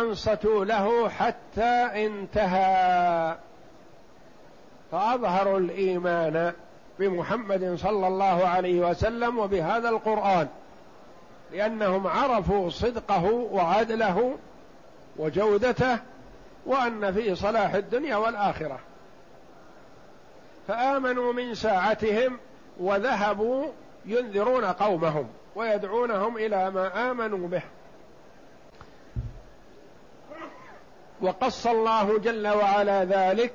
أنصتوا له حتى انتهى. فأظهروا الإيمان بمحمد صلى الله عليه وسلم وبهذا القرآن لأنهم عرفوا صدقه وعدله وجودته وأن فيه صلاح الدنيا والآخرة. فآمنوا من ساعتهم وذهبوا ينذرون قومهم ويدعونهم إلى ما آمنوا به. وقص الله جل وعلا ذلك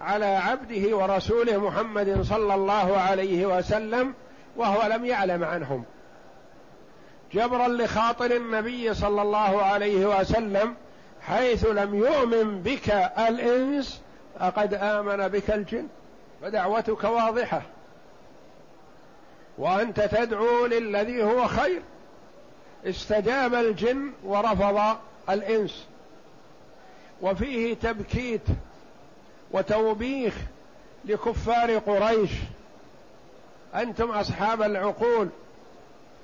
على عبده ورسوله محمد صلى الله عليه وسلم وهو لم يعلم عنهم. جبرا لخاطر النبي صلى الله عليه وسلم حيث لم يؤمن بك الإنس فقد آمن بك الجن؟ فدعوتك واضحة. وأنت تدعو للذي هو خير. استجاب الجن ورفض الإنس. وفيه تبكيت وتوبيخ لكفار قريش. أنتم أصحاب العقول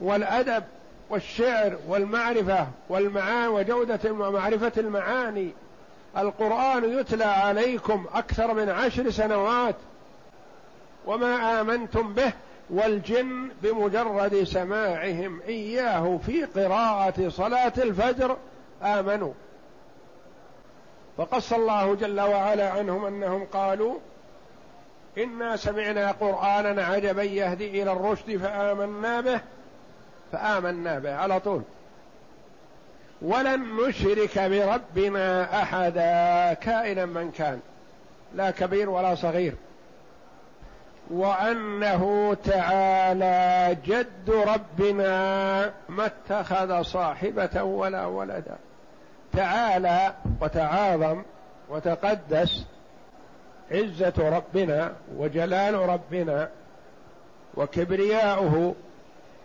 والأدب والشعر والمعرفة والمعاني وجودة ومعرفة المعاني. القرآن يتلى عليكم أكثر من عشر سنوات وما آمنتم به والجن بمجرد سماعهم إياه في قراءة صلاة الفجر آمنوا. فقص الله جل وعلا عنهم أنهم قالوا إنا سمعنا قرآنا عجبا يهدي إلى الرشد فآمنا به فآمنا به على طول. ولن نشرك بربنا أحدا كائنا من كان لا كبير ولا صغير. وأنه تعالى جد ربنا ما اتخذ صاحبة ولا ولدا. تعالى وتعاظم وتقدس عزة ربنا وجلال ربنا وكبرياؤه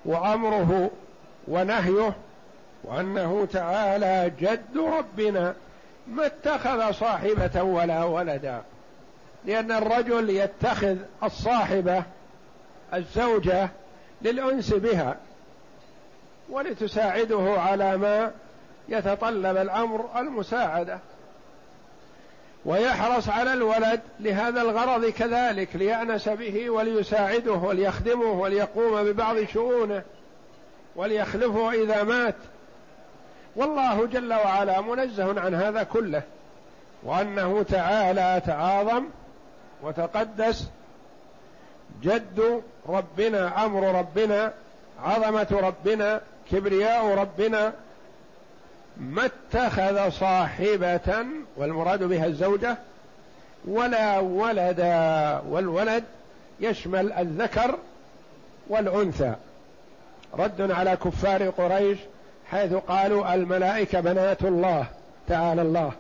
وأمره ونهيه وأنه تعالى جد ربنا ما اتخذ صاحبة ولا ولدا. لأن الرجل يتخذ الصاحبة الزوجة للأنس بها ولتساعده على ما يتطلب الأمر المساعدة ويحرص على الولد لهذا الغرض كذلك ليأنس به وليساعده وليخدمه وليقوم ببعض شؤونه وليخلفه إذا مات. والله جل وعلا منزه عن هذا كله وأنه تعالى تعاظم وتقدس جد ربنا أمر ربنا عظمة ربنا كبرياء ربنا ما اتخذ صاحبة والمراد بها الزوجة ولا ولدا والولد يشمل الذكر والأنثى. رد على كفار قريش حيث قالوا الملائكة بنات الله تعالى الله.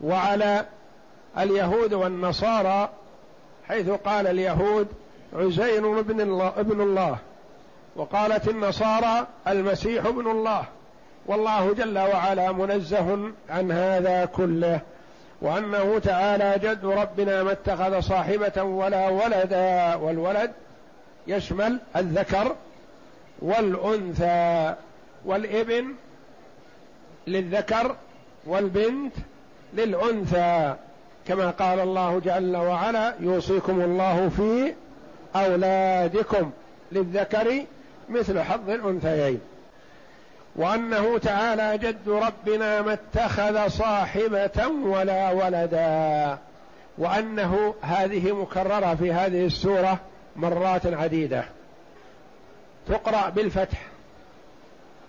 وعلى اليهود والنصارى حيث قال اليهود عزير ابن الله, ابن الله. وقالت النصارى المسيح ابن الله. والله جل وعلا منزه عن هذا كله وأنه تعالى جد ربنا ما اتخذ صاحبة ولا ولدا والولد يشمل الذكر والأنثى والابن للذكر والبنت للأنثى كما قال الله جل وعلا يوصيكم الله في أولادكم للذكر مثل حظ الأنثيين. وأنه تعالى جد ربنا ما اتخذ صاحبة ولا ولدا. وأنه هذه مكررة في هذه السورة مرات عديدة. تقرأ بالفتح.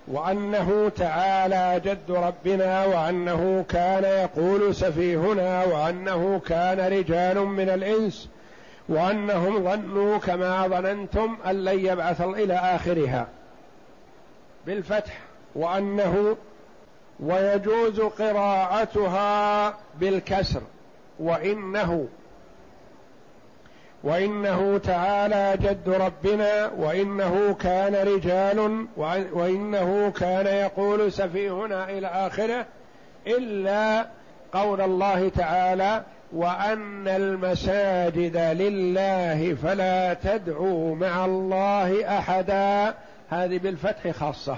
وأنه تعالى جد ربنا وأنه كان يقول سفيهنا وأنه كان رجال من الإنس وأنهم ظنوا كما ظننتم أن لن يبعث إلى آخرها. بالفتح. وأنه ويجوز قراءتها بالكسر وإنه وإنه تعالى جد ربنا وإنه كان رجال وإنه كان يقول سفيهنا إلى آخره إلا قول الله تعالى وأن المساجد لله فلا تدعوا مع الله أحدا. هذه بالفتح خاصة.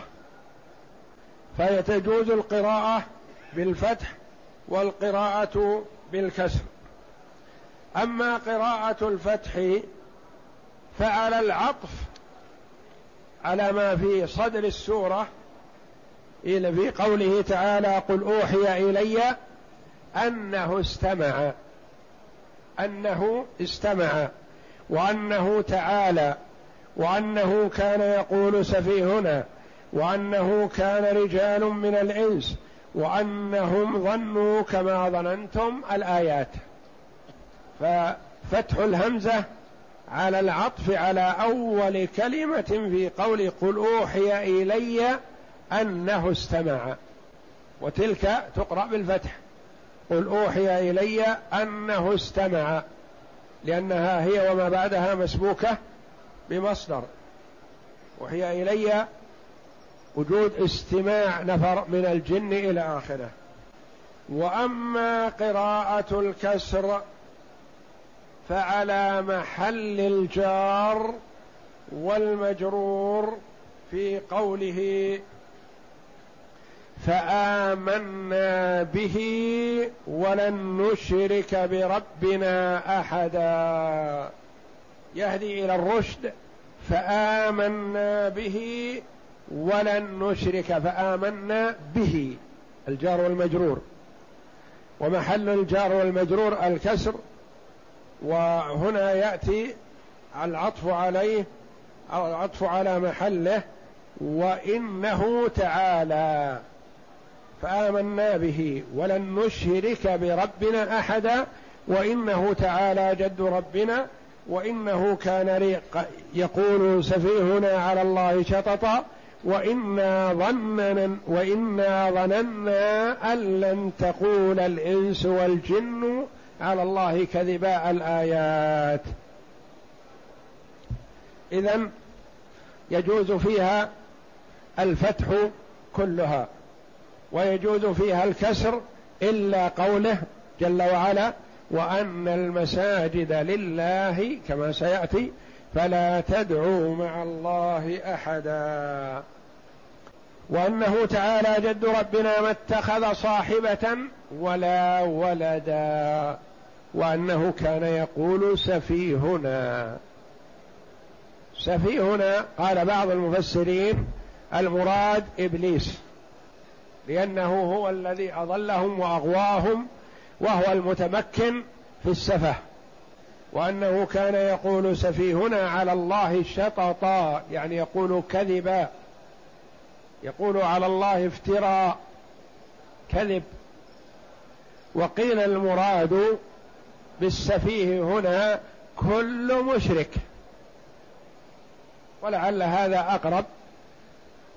فيتجوز القراءة بالفتح والقراءة بالكسر. أما قراءة الفتح فعلى العطف على ما في صدر السورة في قوله تعالى قل أوحي إلي أنه استمع أنه استمع وأنه تعالى وأنه كان يقول سفيهنا. وأنه كان رجال من الإنس وأنهم ظنوا كما ظننتم الآيات. ففتح الهمزة على العطف على أول كلمة في قول قل أوحي إلي أنه استمع. وتلك تقرأ بالفتح. قل أوحي إلي أنه استمع. لأنها هي وما بعدها مسبوكة بمصدر. أوحي إلي وجود استماع نفر من الجن إلى آخره. وأما قراءة الكسر فعلى محل الجار والمجرور في قوله فآمنا به ولن نشرك بربنا أحدا. يهدي إلى الرشد. فآمنا به ولن نشرك فآمنا به الجار والمجرور. ومحل الجار والمجرور الكسر وهنا يأتي العطف عليه أو العطف على محله وإنه تعالى. فآمنا به ولن نشرك بربنا أحدا وإنه تعالى جد ربنا وإنه كان يقول سفيهنا على الله شططا وإنا ظننا وإنا ظننا أن لن تقول الإنس والجن على الله كذبا الآيات. إذا يجوز فيها الفتح كلها ويجوز فيها الكسر إلا قوله جل وعلا وأن المساجد لله كما سيأتي فلا تدعوا مع الله أحدا. وأنه تعالى جد ربنا ما اتخذ صاحبة ولا ولدا وأنه كان يقول سفيهنا. سفيهنا قال بعض المفسرين المراد إبليس لأنه هو الذي أضلهم وأغواهم وهو المتمكن في السفه. وأنه كان يقول سفيهنا على الله شططا يعني يقول كذبا. يقول على الله افتراء كذب. وقيل المراد بالسفيه هنا كل مشرك. ولعل هذا أقرب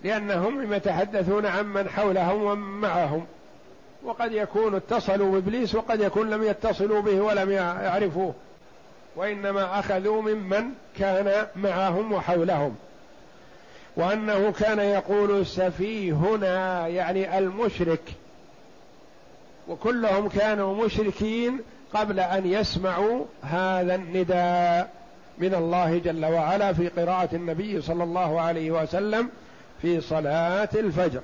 لأنهم يتحدثون عمن حولهم ومن معهم. وقد يكون اتصلوا بإبليس وقد يكون لم يتصلوا به ولم يعرفوه. وإنما أخذوا ممن كان معهم وحولهم. وأنه كان يقول سفيهنا يعني المشرك. وكلهم كانوا مشركين قبل أن يسمعوا هذا النداء من الله جل وعلا في قراءة النبي صلى الله عليه وسلم في صلاة الفجر.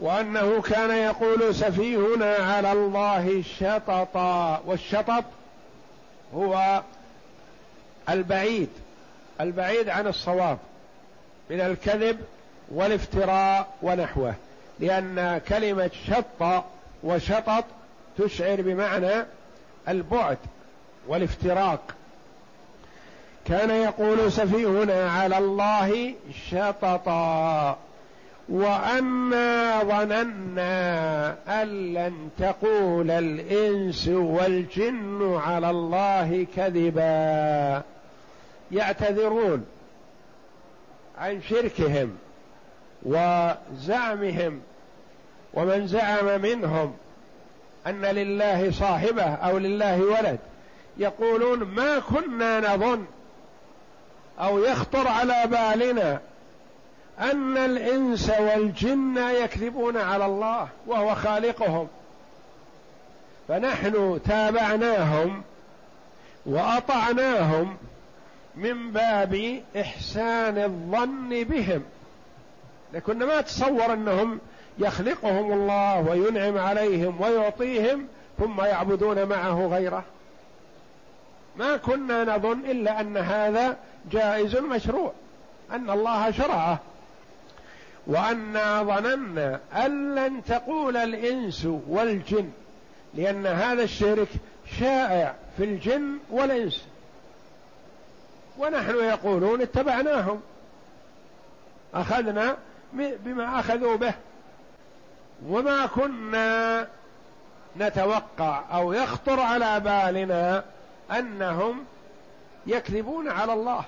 وأنه كان يقول سفيهنا على الله شططا والشطط هو البعيد البعيد عن الصواب من الكذب والافتراء ونحوه لأن كلمة شط وشطط تشعر بمعنى البعد والافتراق. كان يقول سفيهنا على الله شططا. وأنا ظننا أن لن تقول الإنس والجن على الله كذبا. يعتذرون عن شركهم وزعمهم ومن زعم منهم أن لله صاحبه أو لله ولد. يقولون ما كنا نظن أو يخطر على بالنا أن الإنس والجن يكذبون على الله وهو خالقهم. فنحن تابعناهم وأطعناهم من باب إحسان الظن بهم. لكن ما تصور أنهم يخلقهم الله وينعم عليهم ويعطيهم ثم يعبدون معه غيره. ما كنا نظن إلا أن هذا جائز مشروع أن الله شرعه. وأنا ظننا أن لن تقول الإنس والجن لأن هذا الشرك شائع في الجن والإنس. ونحن يقولون اتبعناهم. أخذنا بما أخذوا به. وما كنا نتوقع أو يخطر على بالنا أنهم يكذبون على الله.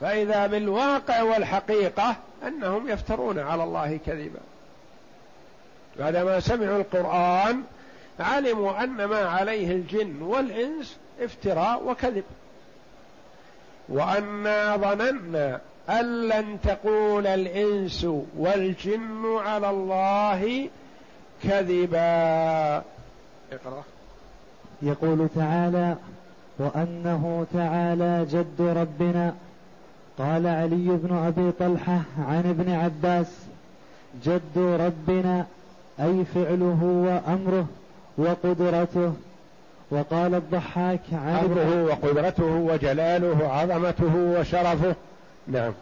فإذا بالواقع والحقيقة أنهم يفترون على الله كذبا. بعدما سمعوا القرآن علموا أن ما عليه الجن والإنس افتراء وكذب. وأنا ظننا أن لن تقول الإنس والجن على الله كذبا. اقرأ. يقول تعالى وأنه تعالى جد ربنا. قال علي بن أبي طلحة عن ابن عباس جد ربنا أي فعله وأمره وقدرته. وقال الضحاك عن أمره وقدرته وجلاله عظمته وشرفه. نعم.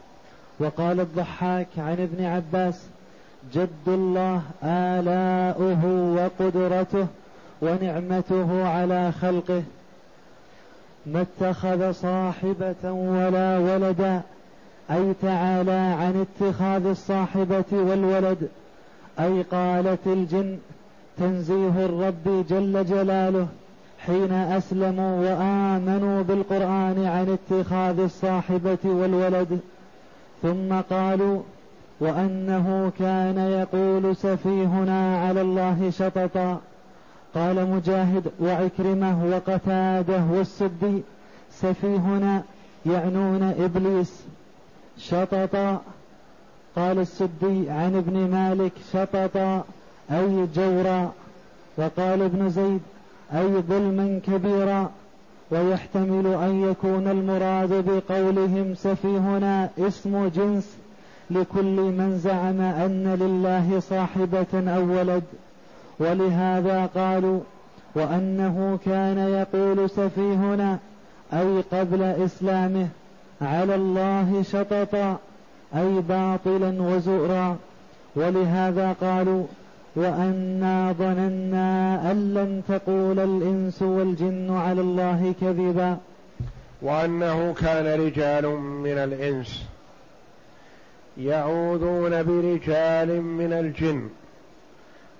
وقال الضحاك عن ابن عباس جد الله آلاؤه وقدرته ونعمته على خلقه. ما اتخذ صاحبة ولا ولدا أي تعالى عن اتخاذ الصاحبة والولد أي قالت الجن تنزيه الرب جل جلاله حين أسلموا وآمنوا بالقرآن عن اتخاذ الصاحبة والولد. ثم قالوا وأنه كان يقول سفيهنا على الله شططا. قال مجاهد وعكرمة وقتادة والسدي سفيهنا يعنون إبليس. شططا قال السدي عن ابن مالك شططا أي جورا. وقال ابن زيد أي ظلما كبيرا. ويحتمل أن يكون المراد بقولهم سفيهنا اسم جنس لكل من زعم أن لله صاحبة أو ولد. ولهذا قالوا وأنه كان يقول سفيهنا أي قبل إسلامه على الله شططا أي باطلا وزؤرا ولهذا قالوا وأنا ظننا أن لن تقول الإنس والجن على الله كذبا. وأنه كان رجال من الإنس يعوذون برجال من الجن.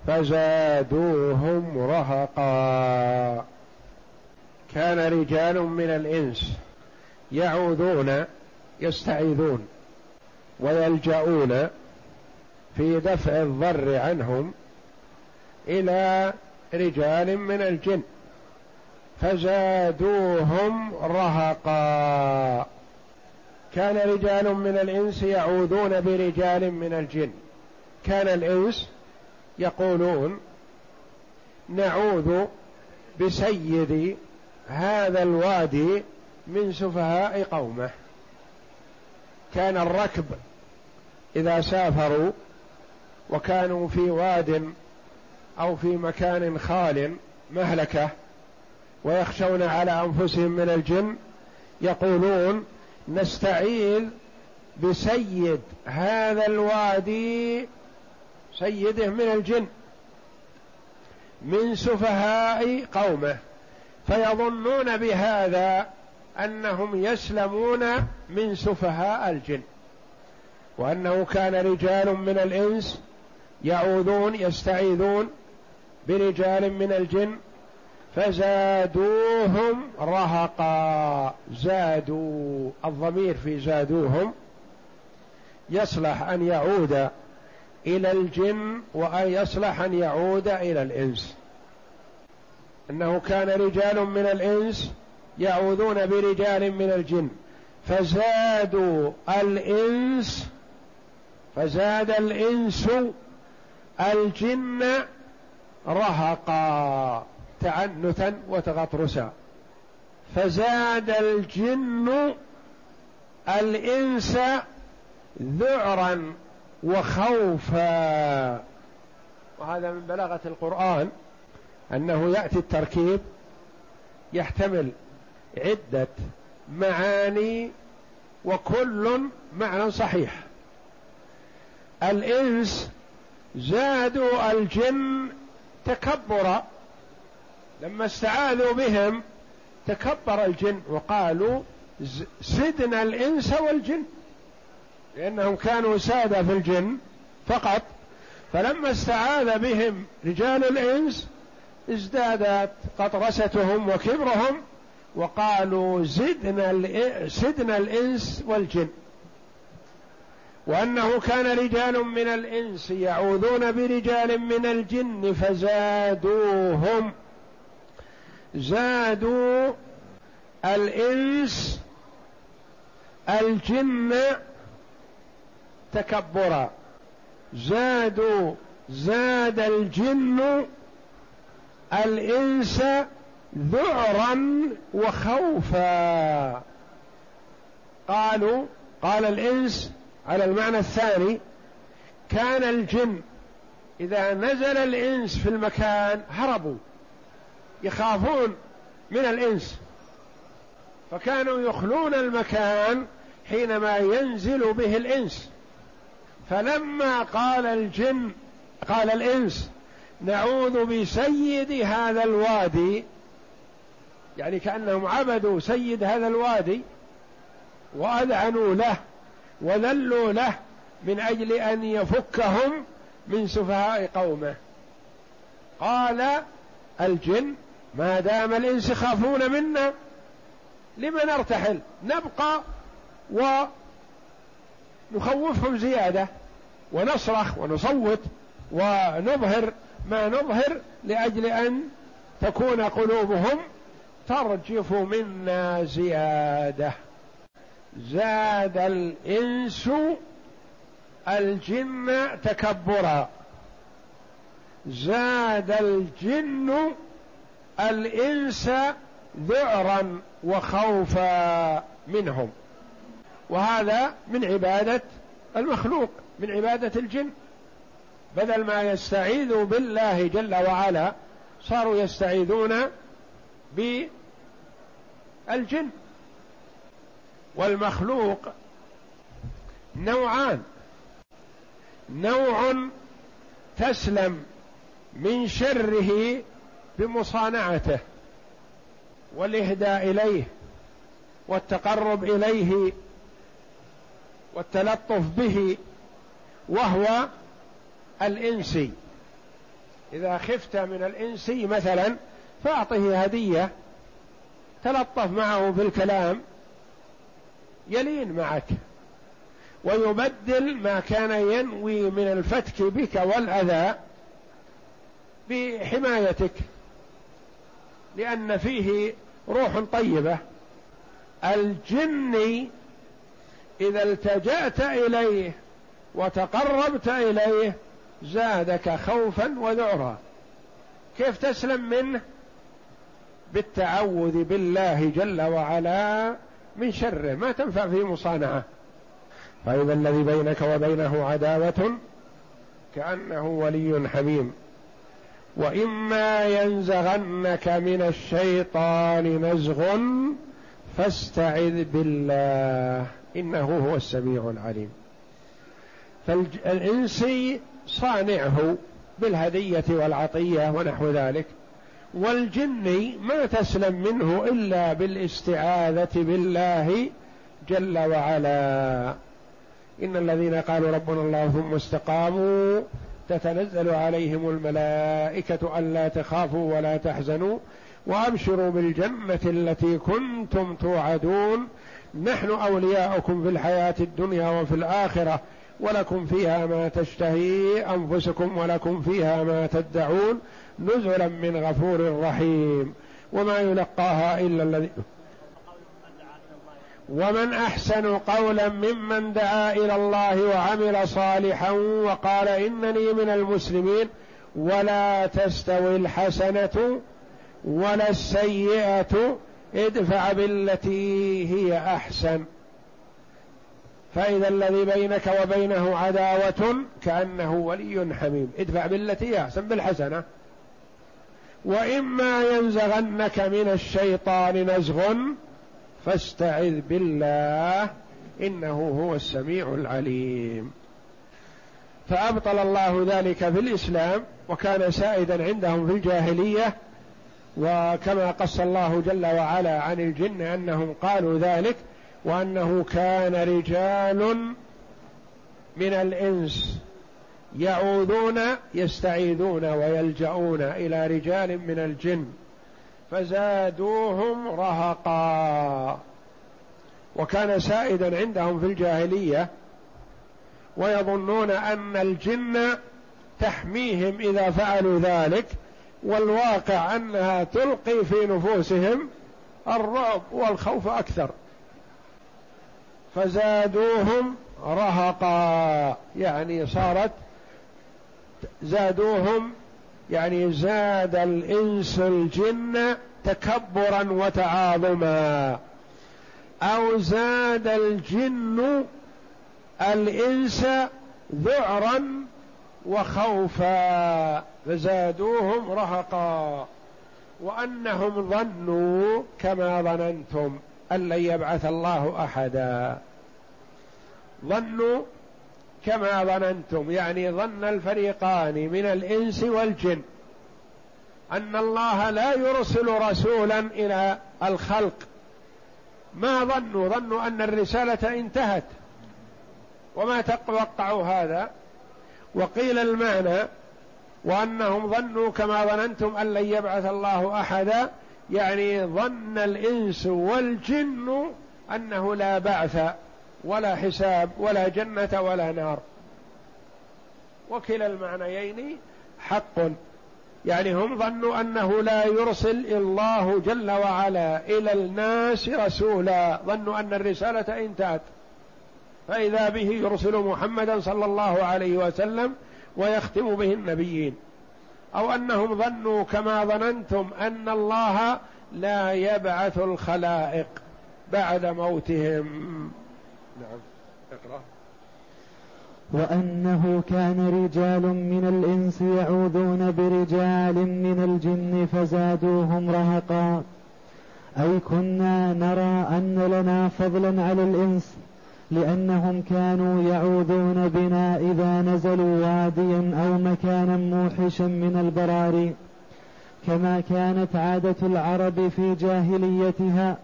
فزادوهم رهقا. كان رجال من الإنس يعوذون يستعيذون ويلجؤون في دفع الضر عنهم إلى رجال من الجن. فزادوهم رهقا. كان رجال من الإنس يعوذون برجال من الجن. كان الإنس يقولون نعوذ بسيد هذا الوادي من سفهاء قومه. كان الركب إذا سافروا وكانوا في واد أو في مكان خال مهلكة ويخشون على أنفسهم من الجن يقولون نستعيذ بسيد هذا الوادي سيده من الجن من سفهاء قومه فيظنون بهذا أنهم يسلمون من سفهاء الجن وأنه كان رجال من الإنس يعوذون يستعيذون برجال من الجن فزادوهم رهقا زادوا الضمير في زادوهم يصلح أن يعود إلى الجن وأن يصلح أن يعود إلى الإنس. إنه كان رجال من الإنس يعوذون برجال من الجن. فزادوا الإنس فزاد الإنس الجن رهقا تعنتا وتغطرسا. فزاد الجن الإنس ذعرا وخوفا وهذا من بلاغة القرآن أنه يأتي التركيب يحتمل عدة معاني وكل معنى صحيح. الإنس زادوا الجن تكبرا لما استعاذوا بهم تكبر الجن وقالوا زدنا الإنس والجن. لأنهم كانوا سادة في الجن فقط فلما استعاذ بهم رجال الإنس ازدادت قطرستهم وكبرهم وقالوا زدنا زدنا الإنس والجن. وأنه كان رجال من الإنس يعوذون برجال من الجن فزادوهم. زادوا الإنس الجن تكبرا زادوا زاد الجن الإنس ذعرا وخوفا. قالوا قال الإنس على المعنى الثاني كان الجن إذا نزل الإنس في المكان هربوا يخافون من الإنس. فكانوا يخلون المكان حينما ينزل به الإنس. فلما قال الجن قال الإنس نعوذ بسيد هذا الوادي يعني كأنهم عبدوا سيد هذا الوادي وأذعنوا له وذلوا له من أجل أن يفكهم من سفهاء قومه. قال الجن ما دام الإنس يخافون منا لم نرتحل نبقى ونخوفهم زيادة ونصرخ ونصوت ونظهر ما نظهر لأجل أن تكون قلوبهم ترجف منا زيادة. زاد الإنس الجن تكبرا. زاد الجن الإنس ذعرا وخوفا منهم. وهذا من عبادة المخلوق من عبادة الجن. بدل ما يستعيذوا بالله جل وعلا صاروا يستعيذون بالجن. والمخلوق نوعان. نوع تسلم من شره بمصانعته والإهداء إليه والتقرب إليه والتلطف به وهو الإنسي. إذا خفت من الإنسي مثلا فأعطه هدية تلطف معه في الكلام يلين معك ويبدل ما كان ينوي من الفتك بك والأذى بحمايتك لأن فيه روح طيبة. الجن إذا التجأت إليه وتقربت إليه زادك خوفا وذعرا كيف تسلم منه؟ بالتعوذ بالله جل وعلا من شره. ما تنفع في مصانعة. فإذا الذي بينك وبينه عداوة كأنه ولي حميم. وإما ينزغنك من الشيطان نزغ فاستعذ بالله إنه هو السميع العليم. فالإنسي صانعه بالهدية والعطية ونحو ذلك والجن ما تسلم منه إلا بالاستعاذة بالله جل وعلا. إن الذين قالوا ربنا الله ثم استقاموا تتنزل عليهم الملائكة ألا تخافوا ولا تحزنوا. وأبشروا بالجنة التي كنتم توعدون. نحن أولياؤكم في الحياة الدنيا وفي الآخرة ولكم فيها ما تشتهي أنفسكم ولكم فيها ما تدعون. نزلا من غفور رحيم. وما يلقاها إلا الذي ومن أحسن قولا ممن دعا إلى الله وعمل صالحا وقال إنني من المسلمين ولا تستوي الحسنة ولا السيئة ادفع بالتي هي أحسن. فإذا الذي بينك وبينه عداوة كأنه ولي حميم. ادفع بالتي أحسن بالحسنة. وإما ينزغنك من الشيطان نزغ فاستعذ بالله إنه هو السميع العليم. فأبطل الله ذلك في الإسلام وكان سائدا عندهم في الجاهلية وكما قص الله جل وعلا عن الجن أنهم قالوا ذلك وأنه كان رجال من الإنس يعوذون يستعيذون ويلجؤون إلى رجال من الجن فزادوهم رهقا. وكان سائدا عندهم في الجاهلية ويظنون أن الجن تحميهم إذا فعلوا ذلك والواقع أنها تلقي في نفوسهم الرعب والخوف أكثر. فزادوهم رهقا يعني صارت زادوهم يعني زاد الإنس الجن تكبرا وتعاظما أو زاد الجن الإنس ذعرا وخوفا فزادوهم رهقا وأنهم ظنوا كما ظننتم أن لن يبعث الله أحدا. ظنوا كما ظننتم يعني ظن الفريقان من الإنس والجن أن الله لا يرسل رسولا إلى الخلق. ما ظنوا؟ ظنوا أن الرسالة انتهت. وما توقعوا هذا؟ وقيل المعنى وأنهم ظنوا كما ظننتم أن لن يبعث الله أحدا يعني ظن الإنس والجن أنه لا بعث ولا حساب ولا جنة ولا نار. وكلا المعنيين حق يعني هم ظنوا أنه لا يرسل الله جل وعلا إلى الناس رسولا ظنوا أن الرسالة انتهت فإذا به يرسل محمدا صلى الله عليه وسلم ويختم به النبيين. أو أنهم ظنوا كما ظننتم أن الله لا يبعث الخلائق بعد موتهم. نعم. اقرأ. وأنه كان رجال من الإنس يعوذون برجال من الجن فزادوهم رهقا. أي كنا نرى أن لنا فضلا على الإنس لأنهم كانوا يعوذون بنا إذا نزلوا واديا أو مكانا موحشا من البراري كما كانت عادة العرب في جاهليتها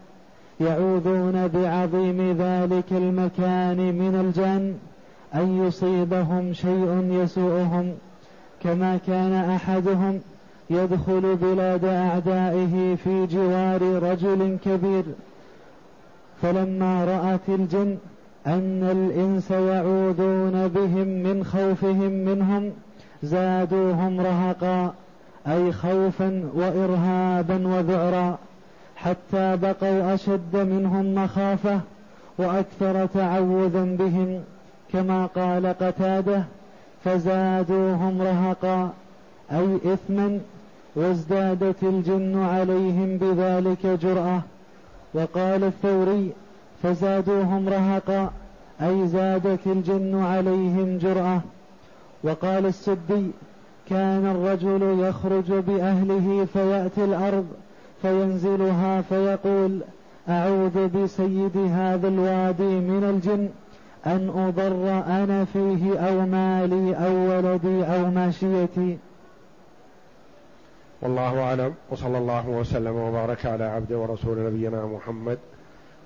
يعوذون بعظيم ذلك المكان من الجن أن يصيبهم شيء يسوءهم كما كان أحدهم يدخل بلاد أعدائه في جوار رجل كبير فلما رأت الجن أن الإنس يعوذون بهم من خوفهم منهم زادوهم رهقا أي خوفا وإرهابا وذعرا حتى بقوا أشد منهم مخافة وأكثر تعوذا بهم. كما قال قتادة فزادوهم رهقا أي إثما وازدادت الجن عليهم بذلك جرأة. وقال الثوري فزادوهم رهقا أي زادت الجن عليهم جرأة. وقال السدي كان الرجل يخرج بأهله فيأتي الأرض فينزلها فيقول أعوذ بسيد هذا الوادي من الجن أن أضر أنا فيه أو مالي أو ولدي أو ماشيتي والله أعلم وصلى الله وسلم وبارك على عبد ورسول نبينا محمد